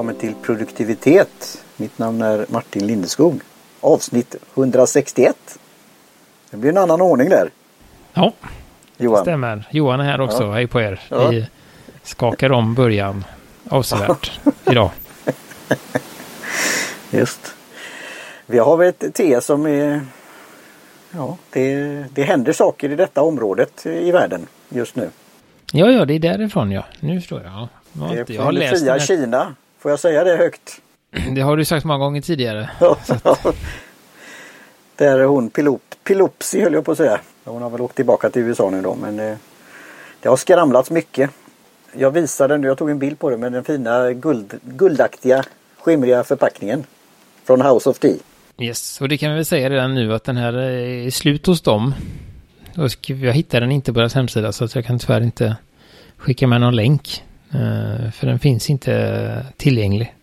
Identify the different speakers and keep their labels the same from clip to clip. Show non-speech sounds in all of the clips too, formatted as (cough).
Speaker 1: välkommen till produktivitet. Mitt namn är Martin Lindeskog. Avsnitt 161. Det blir en annan ordning där.
Speaker 2: Ja,
Speaker 1: Johan.
Speaker 2: stämmer. Johan är här också.
Speaker 1: Ja.
Speaker 2: Hej på er.
Speaker 1: Ja.
Speaker 2: Vi skakar om början avsevärt (laughs) idag.
Speaker 1: Just. Vi har väl ett te som är... Ja, det, det händer saker i detta området i världen just nu.
Speaker 2: Ja, ja, det är därifrån ja. Nu förstår jag. Ja. Jag har
Speaker 1: Det det
Speaker 2: läst
Speaker 1: fria
Speaker 2: här,
Speaker 1: Kina. Får jag säga det högt? (clears throat)
Speaker 2: Det har du sagt många gånger tidigare. (laughs)
Speaker 1: Där är hon pilop, Pilopsi höll jag på att säga. Hon har väl åkt tillbaka till USA nu då men eh, det har skramlats mycket. Jag visade den, jag tog en bild på det med den fina guld, guldaktiga skimriga förpackningen. Från House of Tea.
Speaker 2: Yes, och det kan vi väl säga redan nu att den här är slut hos dem. Jag hittar den inte på deras hemsida så att jag kan tyvärr inte skicka med någon länk. Eh, För den finns inte tillgänglig.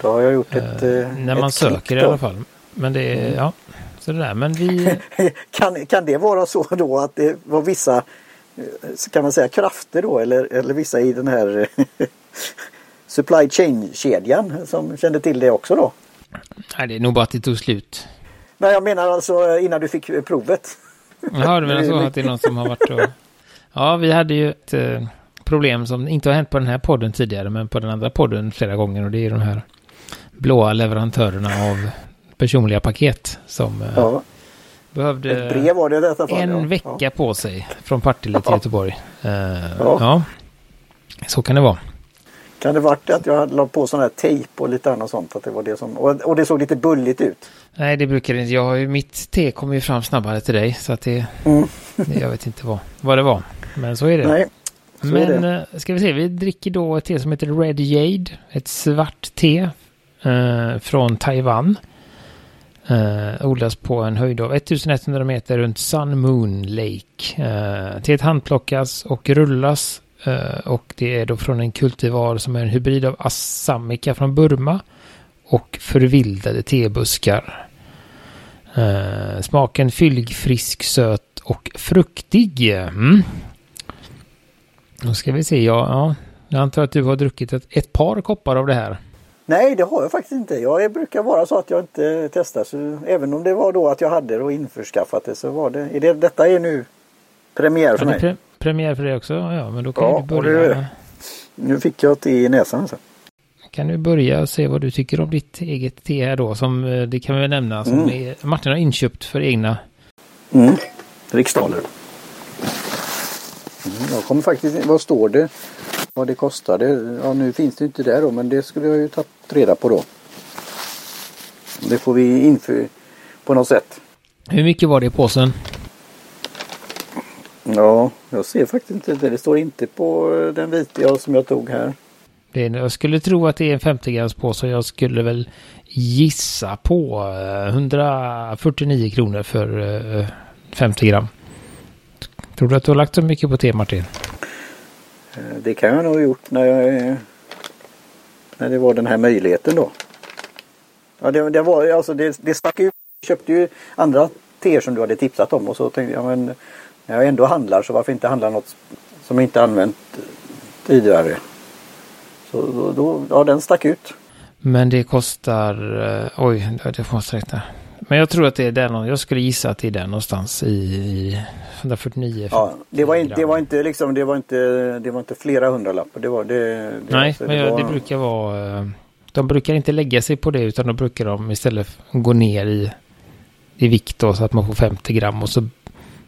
Speaker 1: Då har jag gjort ett
Speaker 2: eh,
Speaker 1: eh,
Speaker 2: När man
Speaker 1: ett
Speaker 2: söker
Speaker 1: klick
Speaker 2: i
Speaker 1: då.
Speaker 2: alla fall. Men det är, ja, så det där. Men vi, (laughs)
Speaker 1: kan, kan det vara så då att det var vissa eh, kan man säga krafter då eller, eller vissa i den här eh, (laughs) supply chain-kedjan som kände till det också då?
Speaker 2: nej det är nog bara att det tog slut.
Speaker 1: Men jag menar alltså eh, innan du fick eh, provet.
Speaker 2: Jaha, du menar så (laughs) att det är någon som har varit och... Ja, vi hade ju ett eh, problem som inte har hänt på den här podden tidigare, men på den andra podden flera gånger. Och det är de här blåa leverantörerna av personliga paket som eh,
Speaker 1: Ja,
Speaker 2: behövde
Speaker 1: ett brev var det fall.
Speaker 2: en
Speaker 1: ja.
Speaker 2: vecka på sig från Partille till Göteborg. Eh,
Speaker 1: Ja.
Speaker 2: ja. så kan det vara.
Speaker 1: Kan det varit att jag la på sån här tejp och lite annat sånt? Att det var det som, och, och det såg lite bulligt ut.
Speaker 2: Nej, det brukar det inte. Jag har ju, mitt te kommer ju fram snabbare till dig, så att det...
Speaker 1: Mm.
Speaker 2: jag vet inte vad, vad det var. Men så är det.
Speaker 1: Nej, så
Speaker 2: Men eh, ska vi se, vi dricker då ett te som heter Red Jade. Ett svart te eh, från Taiwan. Eh, odlas på en höjd av 1100 meter runt Sun Moon Lake. Eh, teet handplockas och rullas. Eh, och det är då från en kultivar som är en hybrid av Assamica från Burma och förvildade tebuskar. Eh, smaken fyllig, frisk, söt och fruktig. Mm. Då ska vi se, ja, ja. Jag antar att du har druckit ett, ett par koppar av det här.
Speaker 1: Nej, det har jag faktiskt inte. Jag brukar vara så att jag inte testar. Så även om det var då att jag hade det och införskaffat det så var det, är det detta är nu premiär för
Speaker 2: Ja,
Speaker 1: mig.
Speaker 2: pre premiär för det också? Ja, men då kan
Speaker 1: Ja,
Speaker 2: du börja.
Speaker 1: det. Nu fick jag te i näsan. alltså.
Speaker 2: Kan du börja och se vad du tycker om ditt eget te här då? Som eh, det kan vi nämna. Som
Speaker 1: Mm.
Speaker 2: Martin har inköpt för egna.
Speaker 1: Mm. Riksdaler. Mm, jag kommer faktiskt, vad står det? Vad det kostade? Ja nu finns det inte där då men det skulle jag ju tagit reda på då. Det får vi inför på något sätt.
Speaker 2: Hur mycket var det i påsen?
Speaker 1: Ja, jag ser faktiskt inte det. Det står inte på den vita som jag tog här.
Speaker 2: Det är, jag skulle tro att det är en 50 grams påse. Jag skulle väl gissa på eh, 149 kronor för eh, 50 gram. Tror du att du har lagt så mycket på te Martin?
Speaker 1: Eh, Det kan jag nog ha gjort när jag när det var den här möjligheten då. Ja, det, det var alltså det, det stack ut. Jag köpte ju andra teer som du hade tipsat om och så tänkte jag men när jag ändå handlar så varför inte handla något som jag inte använt tidigare. Så då, då ja den stack ut.
Speaker 2: Men det kostar... eh, oj, det får jag räkna. Men jag tror att det är någon, Jag skulle gissa att det är där någonstans i, i 149.
Speaker 1: Ja, det var inte, det var inte liksom det var inte det var inte flera hundralappar. Det var det. det
Speaker 2: Nej,
Speaker 1: alltså,
Speaker 2: men jag,
Speaker 1: var-
Speaker 2: det brukar vara... eh, De brukar inte lägga sig på det utan då brukar de istället gå ner i, i vikt då, så att man får 50 gram och så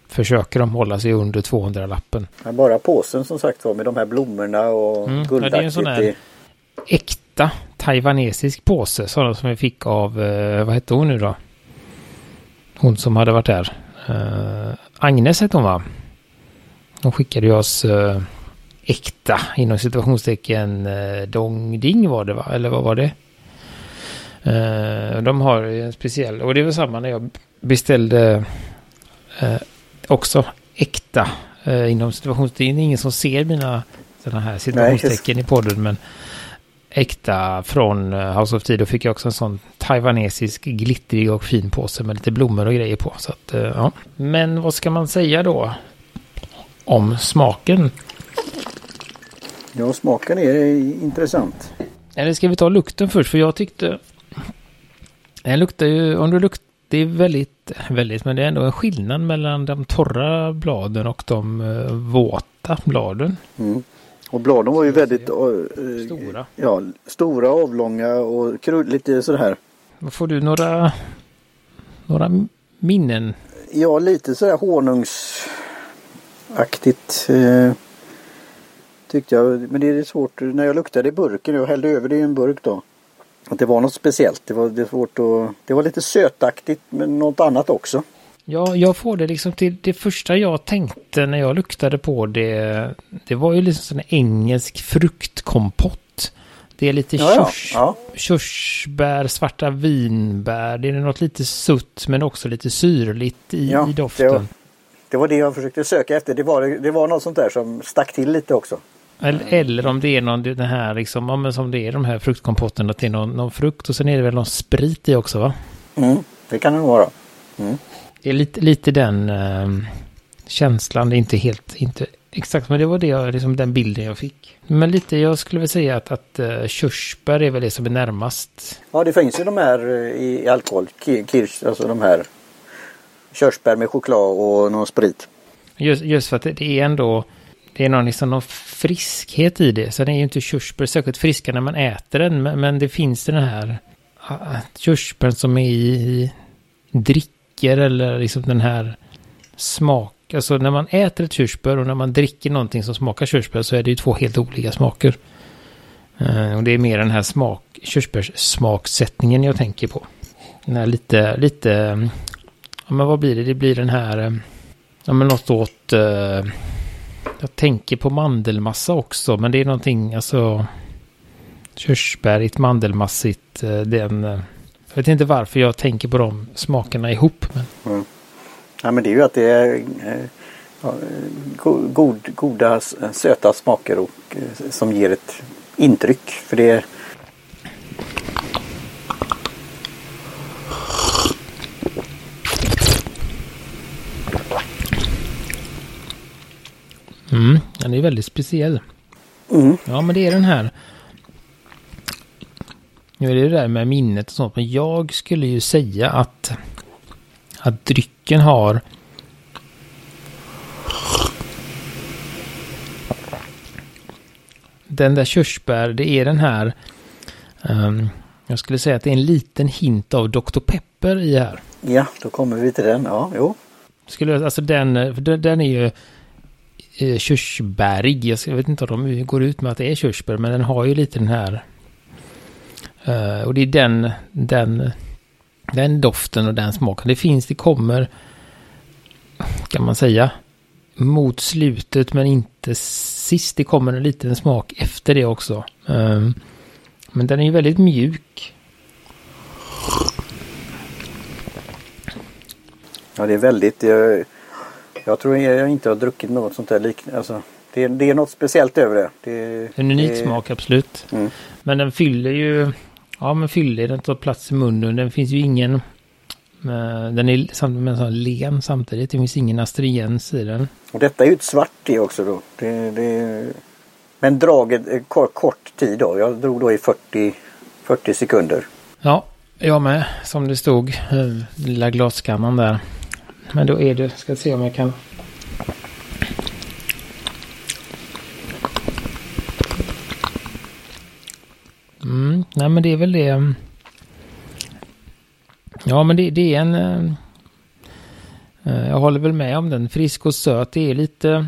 Speaker 2: försöker de hålla sig under 200-lappen.
Speaker 1: Men bara påsen som sagt var med de här blommorna och
Speaker 2: Mm, ja, det är en
Speaker 1: guldaktigt.
Speaker 2: sån här- Äkta taiwanesisk påse, sådana som vi fick av, eh, vad hette hon nu då? Hon som hade varit där. Eh, Agnes hette hon va? Hon skickade ju oss eh, äkta inom situationstecken eh, dongding var det va? Eller vad var det? Eh, de har en speciell, och det var samma när jag beställde eh, också äkta eh, inom situationstecken. Det är ingen som ser mina sådana här situationstecken i podden men äkta från eh, House of Tea. Då fick jag också en sån taiwanesisk glittrig och fin påse med lite blommor och grejer på. Så att, eh, ja. Men vad ska man säga då om smaken?
Speaker 1: Ja, smaken är intressant.
Speaker 2: Eller ska vi ta lukten först? För jag tyckte... Den luktar ju... Om du luktar... Det är väldigt, väldigt, men det är ändå en skillnad mellan de torra bladen och de uh, våta bladen.
Speaker 1: Mm. Och bladen var ju väldigt
Speaker 2: stora.
Speaker 1: Ja, stora, avlånga och krull, lite sådär.
Speaker 2: Får du några, några minnen?
Speaker 1: Ja, lite sådär honungsaktigt. Uh, tyckte jag. Men det är svårt när jag luktade i burken. Jag hällde över det i en burk då. Att det var något speciellt. Det var, det var svårt att... Det var lite sötaktigt men något annat också.
Speaker 2: Ja, jag får det liksom till det första jag tänkte när jag luktade på det. Det var ju liksom en engelsk fruktkompott. Det är lite
Speaker 1: ja,
Speaker 2: körs,
Speaker 1: ja.
Speaker 2: körsbär, svarta vinbär. Det är något lite sutt men också lite syrligt i,
Speaker 1: ja,
Speaker 2: i doften.
Speaker 1: Det var, det var det jag försökte söka efter. Det var, det var något sånt där som stack till lite också.
Speaker 2: Eller, eller om det är någon den här liksom, ja, men som det är de här det är någon, någon frukt och sen är det väl någon sprit i också va?
Speaker 1: Mm, det kan det nog vara. Mm.
Speaker 2: Det är lite, lite den uh, känslan, det är inte helt, inte exakt, men det var det jag, liksom den bilden jag fick. Men lite, jag skulle väl säga att, att uh, körsbär är väl det som är närmast.
Speaker 1: Ja, det finns ju de här i, i alkohol, kirsch, alltså de här körsbär med choklad och någon sprit.
Speaker 2: Just, just för att det är ändå det är någon, liksom någon friskhet i det. Sen är ju inte körsbär särskilt friska när man äter den. Men, men det finns den här körsbären som är i, i dricker eller liksom den här smak. Alltså när man äter ett körsbär och när man dricker någonting som smakar körsbär så är det ju två helt olika smaker. Uh, och det är mer den här smak, körsbärssmaksättningen jag tänker på. Den här lite, lite, ja men vad blir det? Det blir den här, ja men något åt, uh, jag tänker på mandelmassa också, men det är någonting, alltså körsbärigt, mandelmassigt, eh, den... Jag vet inte varför jag tänker på de smakerna ihop. Men...
Speaker 1: Mm. Ja, men det är ju att det är ja, god, goda söta smaker och, som ger ett intryck. För det
Speaker 2: Mm, den är väldigt speciell.
Speaker 1: Mm.
Speaker 2: Ja, men det är den här. Nu är det det där med minnet och sånt, men jag skulle ju säga att att drycken har den där körsbär, det är den här um, jag skulle säga att det är en liten hint av Dr. Pepper i här.
Speaker 1: Ja, då kommer vi till den. Ja, jo.
Speaker 2: Skulle, alltså den, den är ju eh, körsbärig. Jag vet inte om de går ut med att det är körsbär, men den har ju lite den här. Uh, och det är den, den, den doften och den smaken. Det finns, det kommer, kan man säga, mot slutet men inte sist. Det kommer en liten smak efter det också. Uh, men den är ju väldigt mjuk.
Speaker 1: Ja, det är väldigt... Jag, jag tror jag inte har druckit något sånt där liknande. Alltså, det, det är något speciellt över det. det
Speaker 2: en unik
Speaker 1: det,
Speaker 2: smak, absolut.
Speaker 1: Mm.
Speaker 2: Men den fyller ju... Ja, men fyller den tar plats i munnen. Den finns ju ingen... Uh, den är samtidigt med len samtidigt. Det finns ingen astringens i den.
Speaker 1: Och detta är ju ett svart det också då. Det, det, men draget kort, kort tid då. Jag drog då i 40, 40 sekunder.
Speaker 2: Ja, jag med. Som det stod. Lilla glaskannan där. Men då är det, ska se om jag kan. Mm, nej men det är väl det. Ja men det, det är en. Eh, eh, jag håller väl med om den. Frisk och söt. Det är lite.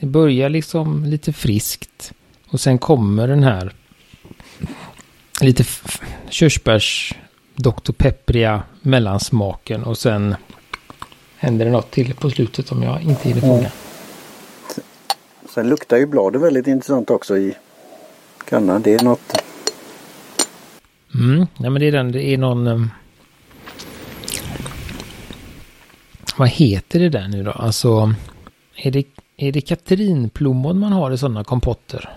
Speaker 2: Det börjar liksom lite friskt. Och sen kommer den här. Lite körsbärs Dr. Peppriga mellansmaken. Och sen händer det något till på slutet om jag inte hinner fånga. Mm.
Speaker 1: Sen luktar ju bladet väldigt intressant också i kannan. Det är något.
Speaker 2: Mm, ja men det är den, det är någon. Um... Vad heter det där nu då? Alltså. Är det, är det katrinplommon man har i sådana kompotter?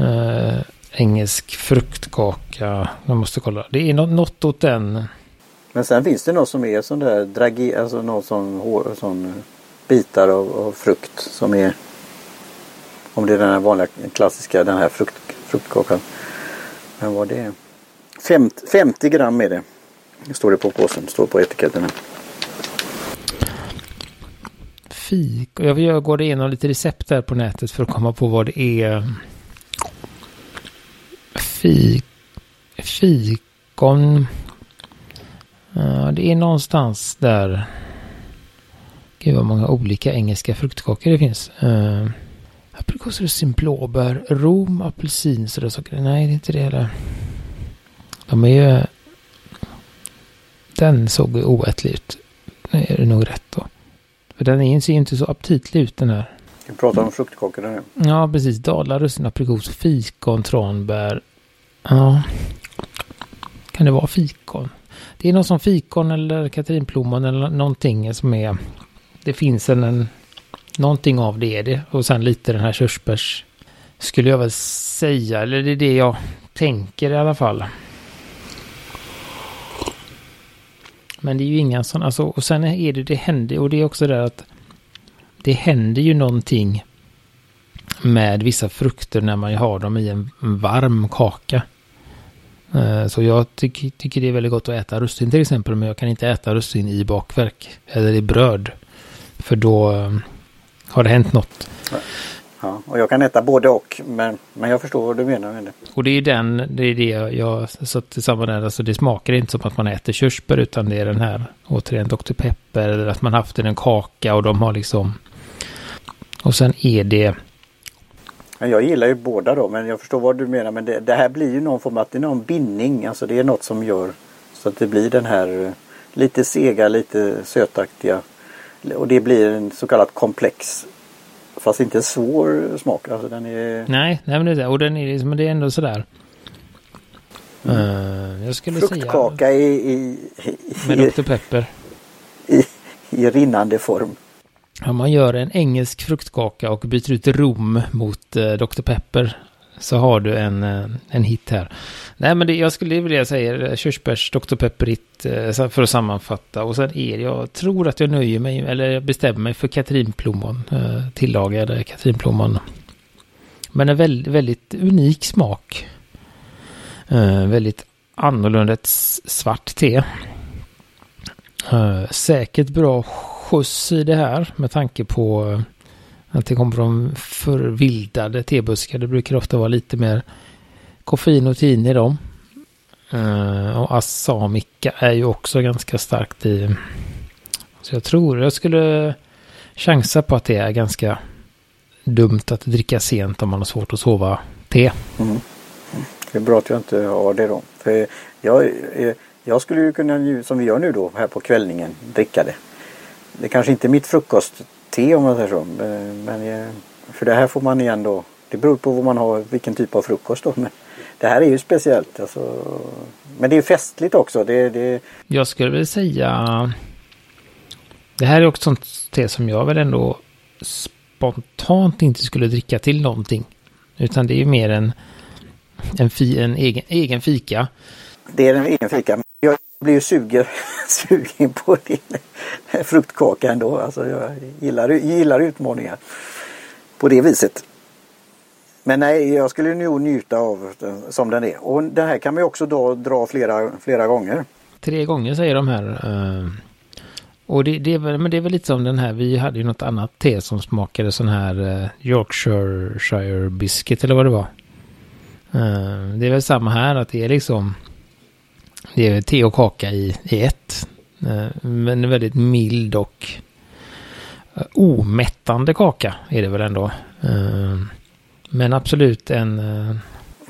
Speaker 2: Uh, engelsk fruktkaka. Jag måste kolla. Det är något, något åt den.
Speaker 1: Men sen finns det något som är sån där dragi, alltså någon sån, sån bitar av, av, frukt som är om det är den här vanliga klassiska den här frukt, fruktkakan. Men vad det? 50, 50 gram är det. Det står det på påsen. Står på etiketten. här.
Speaker 2: Fik. Jag jag går igenom lite recept där på nätet för att komma på vad det är. Fik. Fikon. Ja, det är någonstans där. Gud vad många olika engelska fruktkakor det finns. Eh, uh, Aprikosrussin, blåbär, rom, apelsin, sådär saker. Nej, det är inte det heller. De är ju... Den såg ju oätlig ut. Nu är det nog rätt då. För den är- ser ju inte så aptitlig ut den här.
Speaker 1: Vi pratar om fruktkakor där nu.
Speaker 2: Ja, precis. Dadlar, russin, aprikos, fikon, tranbär. Ja. Kan det vara fikon? Det är något som fikon eller katrinplommon eller någonting som är... Det finns en, en... Någonting av det är det. Och sen lite den här körsbärs... Skulle jag väl säga. Eller det är det jag tänker i alla fall. Men det är ju inga sådana... Alltså, och sen är det... Det händer... Och det är också det att... Det händer ju någonting med vissa frukter när man har dem i en varm kaka. Eh, så jag tycker, tycker det är väldigt gott att äta russin till exempel. Men jag kan inte äta russin i bakverk eller i bröd. För då eh, har det hänt något.
Speaker 1: Ja, och jag kan äta både och. Men, men jag förstår vad du menar med det.
Speaker 2: Och det är den, det är det jag satt i samma där. Alltså det smakar inte som att man äter körsbär utan det är den här återigen Dr. Pepper. Eller att man haft en kaka och de har liksom. Och sen är det.
Speaker 1: Jag gillar ju båda då. Men jag förstår vad du menar. Men det, det här blir ju någon form av att det är någon bindning. Alltså det är något som gör så att det blir den här eh, lite sega, lite sötaktiga. Och det blir en så kallad komplex. Fast inte svår smak. Alltså den är
Speaker 2: Nej, nej men det är. Och den är liksom, men det är ändå sådär. Eh, jag skulle säga.
Speaker 1: fruktkaka i, i,
Speaker 2: Med
Speaker 1: i,
Speaker 2: Dr. Pepper.
Speaker 1: i, i rinnande form.
Speaker 2: Om man gör en engelsk fruktkaka och byter ut rom mot eh, Dr. Pepper så har du en, eh, en hit här. Nej, men det, jag skulle vilja säga eh, körsbärs Dr. Pepper-hit eh, för att sammanfatta. Och sen är jag tror att jag nöjer mig, eller jag bestämmer mig för katrinplommon, tillagade katrinplommon. Men en väldigt, väldigt unik smak. Väldigt annorlunda, ett svart te. Säkert bra skjuts i det här med tanke på att det kommer från förvildade tebuskar. Det brukar ofta vara lite mer koffein och tin i dem. Uh, och asamika är ju också ganska starkt i. Så jag tror jag skulle chansa på att det är ganska dumt att dricka sent om man har svårt att sova te.
Speaker 1: Mm. mm. Det är bra att jag inte har det då. För jag, eh, jag skulle ju kunna, som vi gör nu då här på kvällningen, dricka det. Det kanske inte är mitt frukost frukostte om man säger så. eh, Men, eh, för det här får man igen då. Det beror på vad man har, vilken typ av frukost då. Men det här är ju speciellt. Alltså, men det är festligt också. Det, det,
Speaker 2: Jag skulle väl säga... Det här är också sånt te som jag väl ändå spontant inte skulle dricka till någonting. Utan det är ju mer en, en, fi, en egen, egen fika.
Speaker 1: det är en egen fika. Jag blir ju sugen, (laughs) sugen på din fruktkaka ändå. Alltså jag gillar, gillar utmaningar på det viset. Men nej, jag skulle nog njuta av den som den är. Och den här kan man ju också då dra flera, flera gånger.
Speaker 2: Tre gånger säger de här. Eh, och det, det, är väl, men det är väl lite som den här, vi hade ju något annat te som smakade sån här eh, Yorkshire biscuit eller vad det var. Eh, det är väl samma här att det är liksom det är te och kaka i, i ett. Eh, men en väldigt mild och eh, omättande kaka är det väl ändå. Eh, men absolut en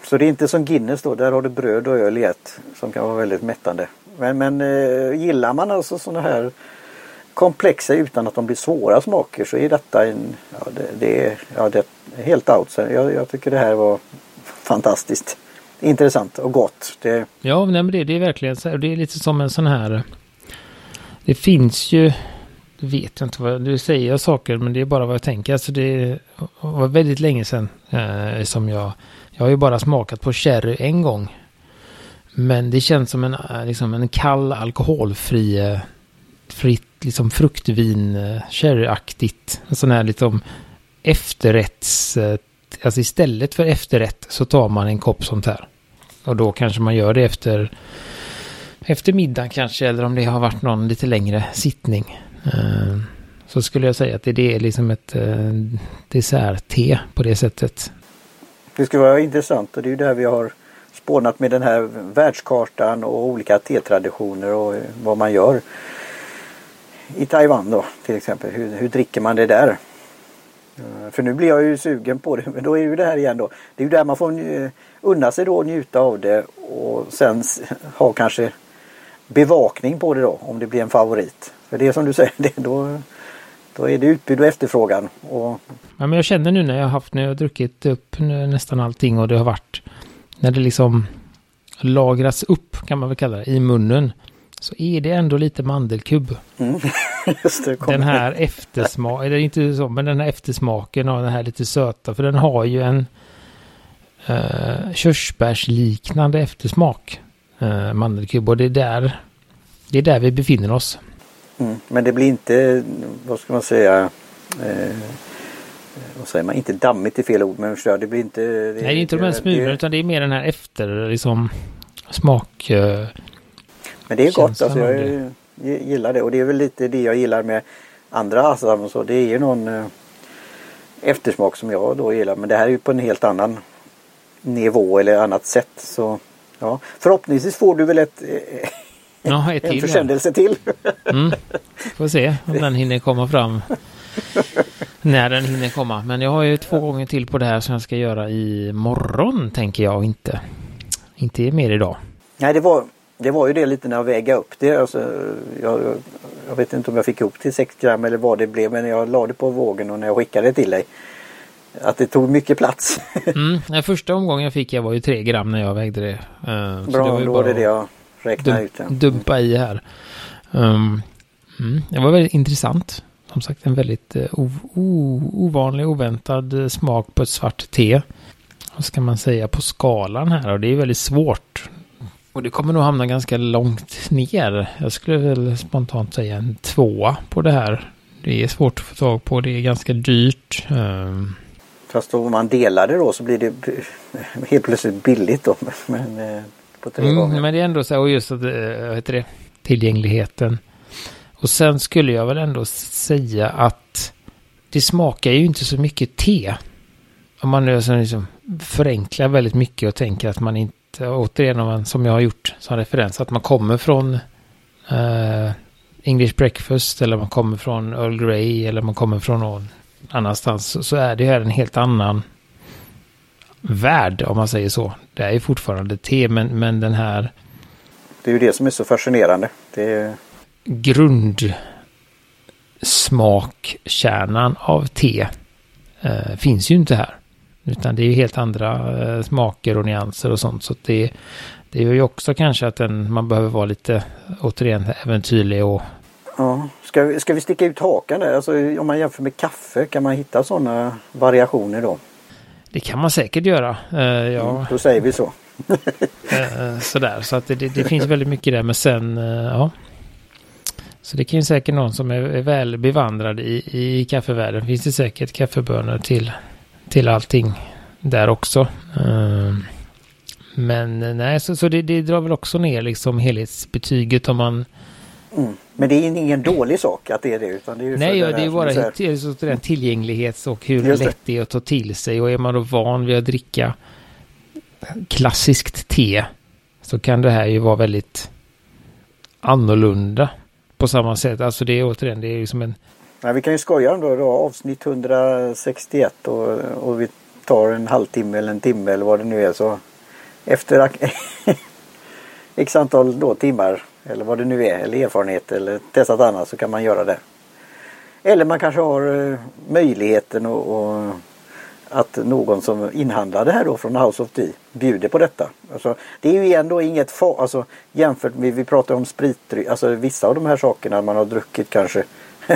Speaker 1: Så det är inte som Guinness då, där har du bröd och öl i ett som kan vara väldigt mättande. Men, men gillar man alltså sådana här komplexa utan att de blir svåra smaker så är detta en, ja, det, det, är, ja, det är helt out. Så jag, jag tycker det här var fantastiskt intressant och gott. Det,
Speaker 2: Ja, nej, men det, det är verkligen så här. Det är lite som en sån här. Det finns ju. Det vet jag inte vad. Du säger saker men det är bara vad jag tänker. Alltså det var väldigt länge sedan eh, som jag. Jag har ju bara smakat på sherry en gång. Men det känns som en, eh, liksom en kall alkoholfri. eh, Fritt liksom fruktvin. eh, Sherryaktigt. En sån här liksom efterrätts. Eh, alltså istället för efterrätt så tar man en kopp sånt här. Och då kanske man gör det efter, efter middagen kanske, eller om det har varit någon lite längre sittning. Eh, så skulle jag säga att det är liksom ett eh, dessert-te på det sättet.
Speaker 1: Det skulle vara intressant och det är ju där vi har spånat med den här världskartan och olika tetraditioner och eh, vad man gör. I Taiwan då till exempel. Hur, hur dricker man det där? Eh, för nu blir jag ju sugen på det. (laughs) Men då är ju det här igen då. Det är ju där man får unna sig då och njuta av det. Och sen (laughs) ha kanske bevakning på det då. Om det blir en favorit. För det är som du (laughs) säger. Det, då, då är det utbud och efterfrågan. Och...
Speaker 2: Ja, men jag känner nu när jag har haft, när jag har druckit upp nästan allting och det har varit när det liksom lagras upp kan man väl kalla det i munnen så är det ändå lite mandelkubb. Mm. (laughs) den här eftersmaken, eller inte så, men den här eftersmaken av den här lite söta, för den har ju en uh, körsbärsliknande eftersmak, uh, mandelkubb, och det är där, det är där vi befinner oss.
Speaker 1: Mm. Men det blir inte, vad ska man säga, eh, vad säger man, inte dammigt är fel ord, men det blir inte... Det,
Speaker 2: Nej, det är inte de här smulorna, utan det är mer den här efter, liksom, smak... Uh,
Speaker 1: men det är gott, alltså jag gillar det och det är väl lite det jag gillar med andra assam och så. Det är ju någon eh, eftersmak som jag då gillar men det här är ju på en helt annan nivå eller annat sätt. Så ja, förhoppningsvis får du väl ett eh, (laughs)
Speaker 2: ja, ett
Speaker 1: en försändelse till.
Speaker 2: mm. (laughs) Får se om den hinner komma fram. När den hinner komma. Men jag har ju två gånger till på det här som jag ska göra i morgon tänker jag inte. Inte mer idag.
Speaker 1: Nej, det var det var ju det lite när jag vägde upp det. Alltså, jag, jag, vet inte om jag fick ihop till 6 gram eller vad det blev men jag la det på vågen och när jag skickade det till dig. Att det tog mycket plats. (laughs)
Speaker 2: mm, den första omgången jag fick jag var ju 3 gram när jag vägde det. Uh,
Speaker 1: Bra, det var då var det det jag räknade ut. Ja.
Speaker 2: Dumpa i här. Um, mm, det var väldigt intressant. Som sagt en väldigt uh, ovanlig, oväntad smak på ett svart te. Vad ska man säga på skalan här och det är väldigt svårt. Och det kommer nog hamna ganska långt ner. Jag skulle väl spontant säga en tvåa på det här. Det är svårt att få tag på. Det är ganska dyrt. Um...
Speaker 1: Fast om man delar det då så blir det helt plötsligt billigt då. Men, eh, på tre mm, gånger.
Speaker 2: Men det är ändå så. Och just att, vad heter det? Tillgängligheten. Och sen skulle jag väl ändå säga att det smakar ju inte så mycket te. Om man nu liksom förenklar väldigt mycket och tänker att man inte Eh, återigen som jag har gjort som referens, att man kommer från eh, English breakfast eller man kommer från Earl Grey eller man kommer från någon annanstans så, så är det här en helt annan värld om man säger så. Det är ju fortfarande te men, men den här
Speaker 1: Det är ju det som är så fascinerande. Det är...
Speaker 2: Grundsmakkärnan av te eh, finns ju inte här. Utan det är ju helt andra eh, smaker och nyanser och sånt. Så det, det är ju också kanske att den, man behöver vara lite, återigen, äventyrlig och...
Speaker 1: Ja, ska vi, ska vi sticka ut hakan där? Alltså, om man jämför med kaffe, kan man hitta sådana variationer då?
Speaker 2: Det kan man säkert göra. Uh, ja. Mm,
Speaker 1: då säger vi så.
Speaker 2: uh, (laughs) sådär, så att det, det, finns väldigt mycket där. Men sen, uh, ja. Så det kan ju säkert någon som är, är väl bevandrad i, i kaffevärlden. Finns det säkert kaffebönor till till allting där också. Ehm, men nej, så, så det, det, drar väl också ner liksom helhetsbetyget om man...
Speaker 1: Mm. Men det är ingen dålig sak att det är det. Utan det är
Speaker 2: nej, ja, det är bara ett, den tillgänglighets och hur Just lätt det är att ta till sig. Och är man då van vid att dricka klassiskt te så kan det här ju vara väldigt annorlunda på samma sätt. Alltså det är återigen, det är ju som en
Speaker 1: men vi kan ju skoja om då, då avsnitt 161 och, och vi tar en halvtimme eller en timme eller vad det nu är så efter (laughs) x antal då, timmar eller vad det nu är eller erfarenhet eller testat annat så kan man göra det. Eller man kanske har eh, möjligheten och, och, att någon som inhandlar det här då från House of Tea bjuder på detta. Alltså, det är ju ändå inget fa alltså jämfört med, vi pratar om spritdryck, alltså vissa av de här sakerna man har druckit kanske (laughs)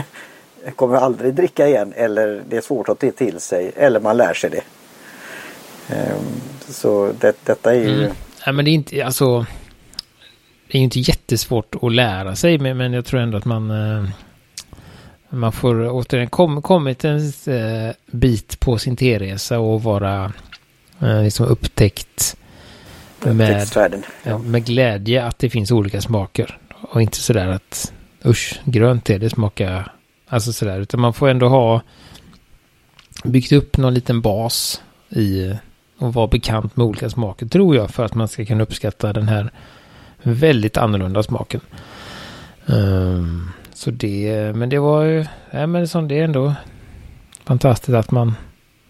Speaker 1: kommer aldrig dricka igen eller det är svårt att ta till sig eller man lär sig det. Ehm, så det, detta är ju... Mm.
Speaker 2: Ja, men det är inte, alltså... Det är ju inte jättesvårt att lära sig men, men jag tror ändå att man... Eh, man får återigen kom, kommit en eh, bit på sin T-resa och vara eh, liksom upptäckt med, ja. med glädje att det finns olika smaker. Och inte sådär att usch, grönt te det smakar alltså sådär. Utan man får ändå ha byggt upp någon liten bas i och vara bekant med olika smaker tror jag för att man ska kunna uppskatta den här väldigt annorlunda smaken. Um, så det, men det var ju, ja men som det är ändå fantastiskt att man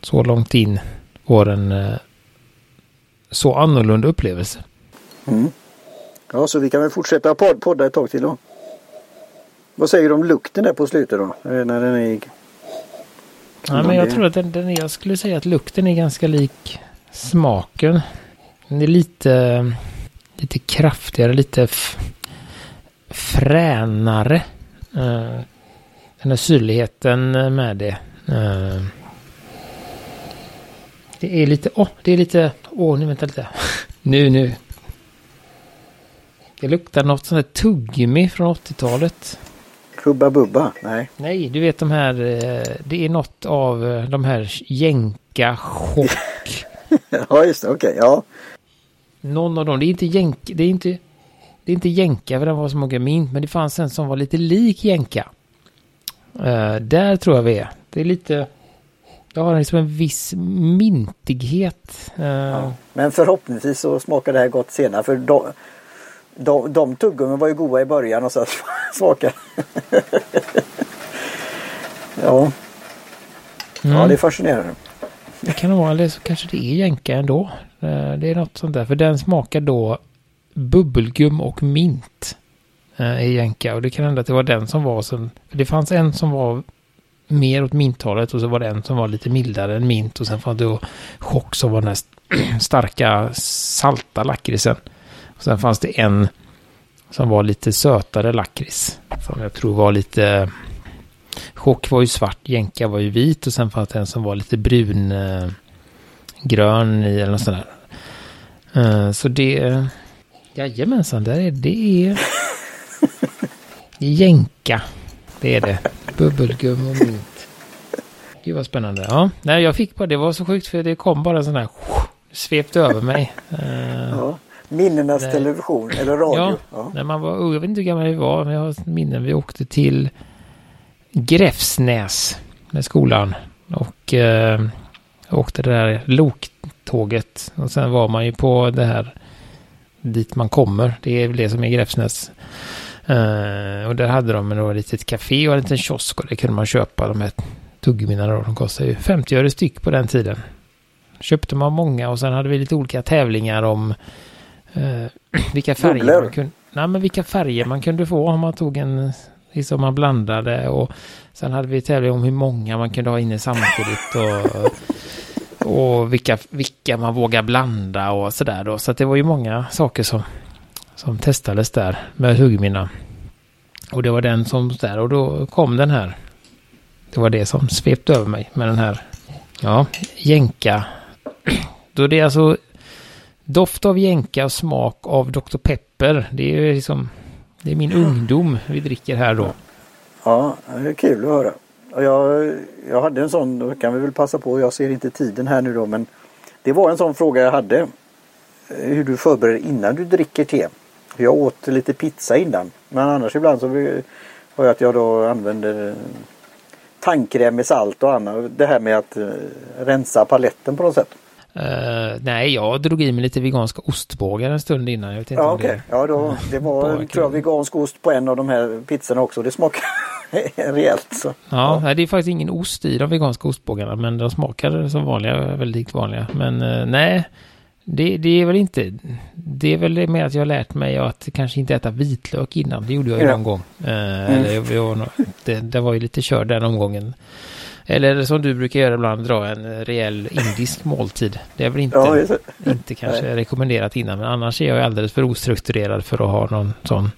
Speaker 2: så långt in får en uh, så annorlunda upplevelse.
Speaker 1: Mm. Ja, så vi kan väl fortsätta pod podda ett tag till då. Vad säger du om lukten där på slutet då? Eh, när den är...
Speaker 2: Ja, men jag tror att den, den är, jag skulle säga att lukten är ganska lik smaken. Den är lite, lite kraftigare, lite fränare. Uh, den här syrligheten med det. Uh, det är lite, åh, oh, det är lite, åh, oh, nu vänta lite. (laughs) nu, nu. Det luktar något sånt här tuggummi från 80-talet.
Speaker 1: Hubba Bubba? Nej.
Speaker 2: Nej, du vet de här, eh, det är något av de här jänka chock. (laughs)
Speaker 1: ja, just det, okej, okay, ja.
Speaker 2: Någon av dem, det är inte jänk, det är inte, det är inte jänka för den var så många mint, men det fanns en som var lite lik jänka. Uh, där tror jag vi är. Det är lite, det har liksom en viss mintighet. Uh, ja,
Speaker 1: men förhoppningsvis så smakar det här gott senare för de, de, de tuggummi var ju goda i början och så (laughs) smakar. ja. Mm. ja, det är fascinerande.
Speaker 2: Det kan vara, eller så kanske det är jänka ändå. Eh, det är något sånt där. För den smakar då bubbelgum och mint eh, i jänka. Och det kan hända att det var den som var. För det fanns en som var mer åt minthållet och så var det en som var lite mildare än mint. Och sen fanns det chock som var den här (clears throat) starka salta lakritsen. Och sen fanns det en som var lite sötare lakrits. Som jag tror var lite Chock var ju svart, jänka var ju vit och sen fanns det en som var lite brun eh, grön i eller något sånt där. Eh, så det, jajamensan, där är det är jänka. Det är det. Bubbelgum och mint. Gud vad spännande. Ja, nej jag fick bara, det var så sjukt för det kom bara en sån här svepte över mig.
Speaker 1: Uh, ja. Minnenas nej. television eller radio. Ja,
Speaker 2: ja. när man var jag vet inte hur gammal vi var, men jag har minnen vi åkte till Gräfsnäs med skolan. Och eh, åkte det där loktåget. Och sen var man ju på det här dit man kommer. Det är väl det som är Gräfsnäs. Uh, och där hade de ett litet café och en liten kiosk och det kunde man köpa de här tuggummina. De kostade ju 50 öre styck på den tiden. Köpte man många och sen hade vi lite olika tävlingar om uh, (clears throat) vilka färger man kunde... Nej, men vilka färger man kunde få om man tog en Liksom man blandade och sen hade vi tävling om hur många man kunde ha inne samtidigt och, (laughs) och vilka, vilka man vågar blanda och sådär då. Så det var ju många saker som, som testades där med huggminna. Och det var den som där och då kom den här. Det var det som svepte över mig med den här. Ja, jänka. (clears throat) Då det är alltså doft av jänka och smak av Dr. Pepper. Det är liksom det är min ungdom vi dricker här då.
Speaker 1: Ja, det är kul att höra. jag, jag hade en sån, då kan vi väl passa på, jag ser inte tiden här nu då men det var en sån fråga jag hade. Eh, hur du förbereder innan du dricker te. Jag åt lite pizza innan. Men annars ibland så har jag att jag då använder eh, tandkräm med salt och annat. Det här med att eh, rensa paletten på något sätt.
Speaker 2: Uh, nej, jag drog i mig lite veganska ostbågar en stund innan. Jag vet inte
Speaker 1: ja. Okay. Ja, då, det var tror jag, vegansk ost på en av de här pizzorna också. Det smakar (laughs) rejält. Så.
Speaker 2: Ja, ja. det är faktiskt ingen ost i de veganska ostbågarna, men de smakar som vanliga, väldigt vanliga. Men uh, nej, det, det, är väl inte... Det är väl mer att jag har lärt mig att kanske inte äta vitlök innan. Det gjorde jag ju ja. någon gång. Uh, mm. eller, jag, det, det var ju lite körd den omgången. Eller som du brukar göra ibland, dra en rejäl indisk måltid. Det är väl inte, ja, inte kanske Nej. rekommenderat innan, men annars är jag alldeles för ostrukturerad för att ha någon sån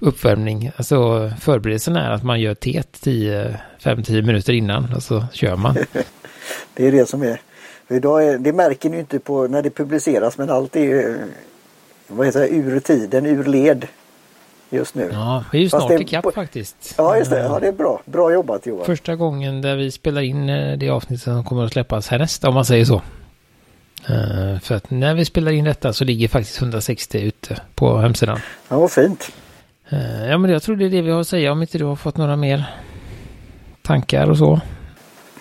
Speaker 2: uppvärmning. Alltså förberedelsen är att man gör teet 5-10 minuter innan och så kör man. (laughs)
Speaker 1: det är det som är. Idag är, det märker ni inte på när det publiceras men allt är vad heter det, ur tiden, ur led just nu.
Speaker 2: Ja, vi är ju snart ikapp faktiskt.
Speaker 1: Ja, just det. Ja, det är bra. Bra jobbat Johan.
Speaker 2: Första gången där vi spelar in eh, det avsnittet som kommer att släppas härnäst, om man säger så. Eh, för att när vi spelar in detta så ligger faktiskt 160 ute på hemsidan.
Speaker 1: Ja, vad fint.
Speaker 2: Eh, ja, men jag tror det är det vi har att säga om inte du har fått några mer tankar och så.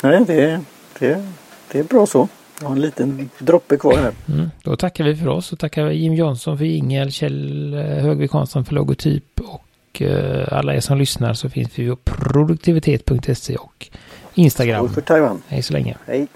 Speaker 1: Nej, det, det, det är bra så. Jag har en liten droppe kvar här.
Speaker 2: Mm, då tackar vi för oss och tackar Jim Johnson för jingel, Kjell eh, Högvik Hansson för logotyp och eh, alla er som lyssnar så finns vi på produktivitet.se och Instagram.
Speaker 1: Skål för Taiwan.
Speaker 2: Hej så länge.
Speaker 1: Hej.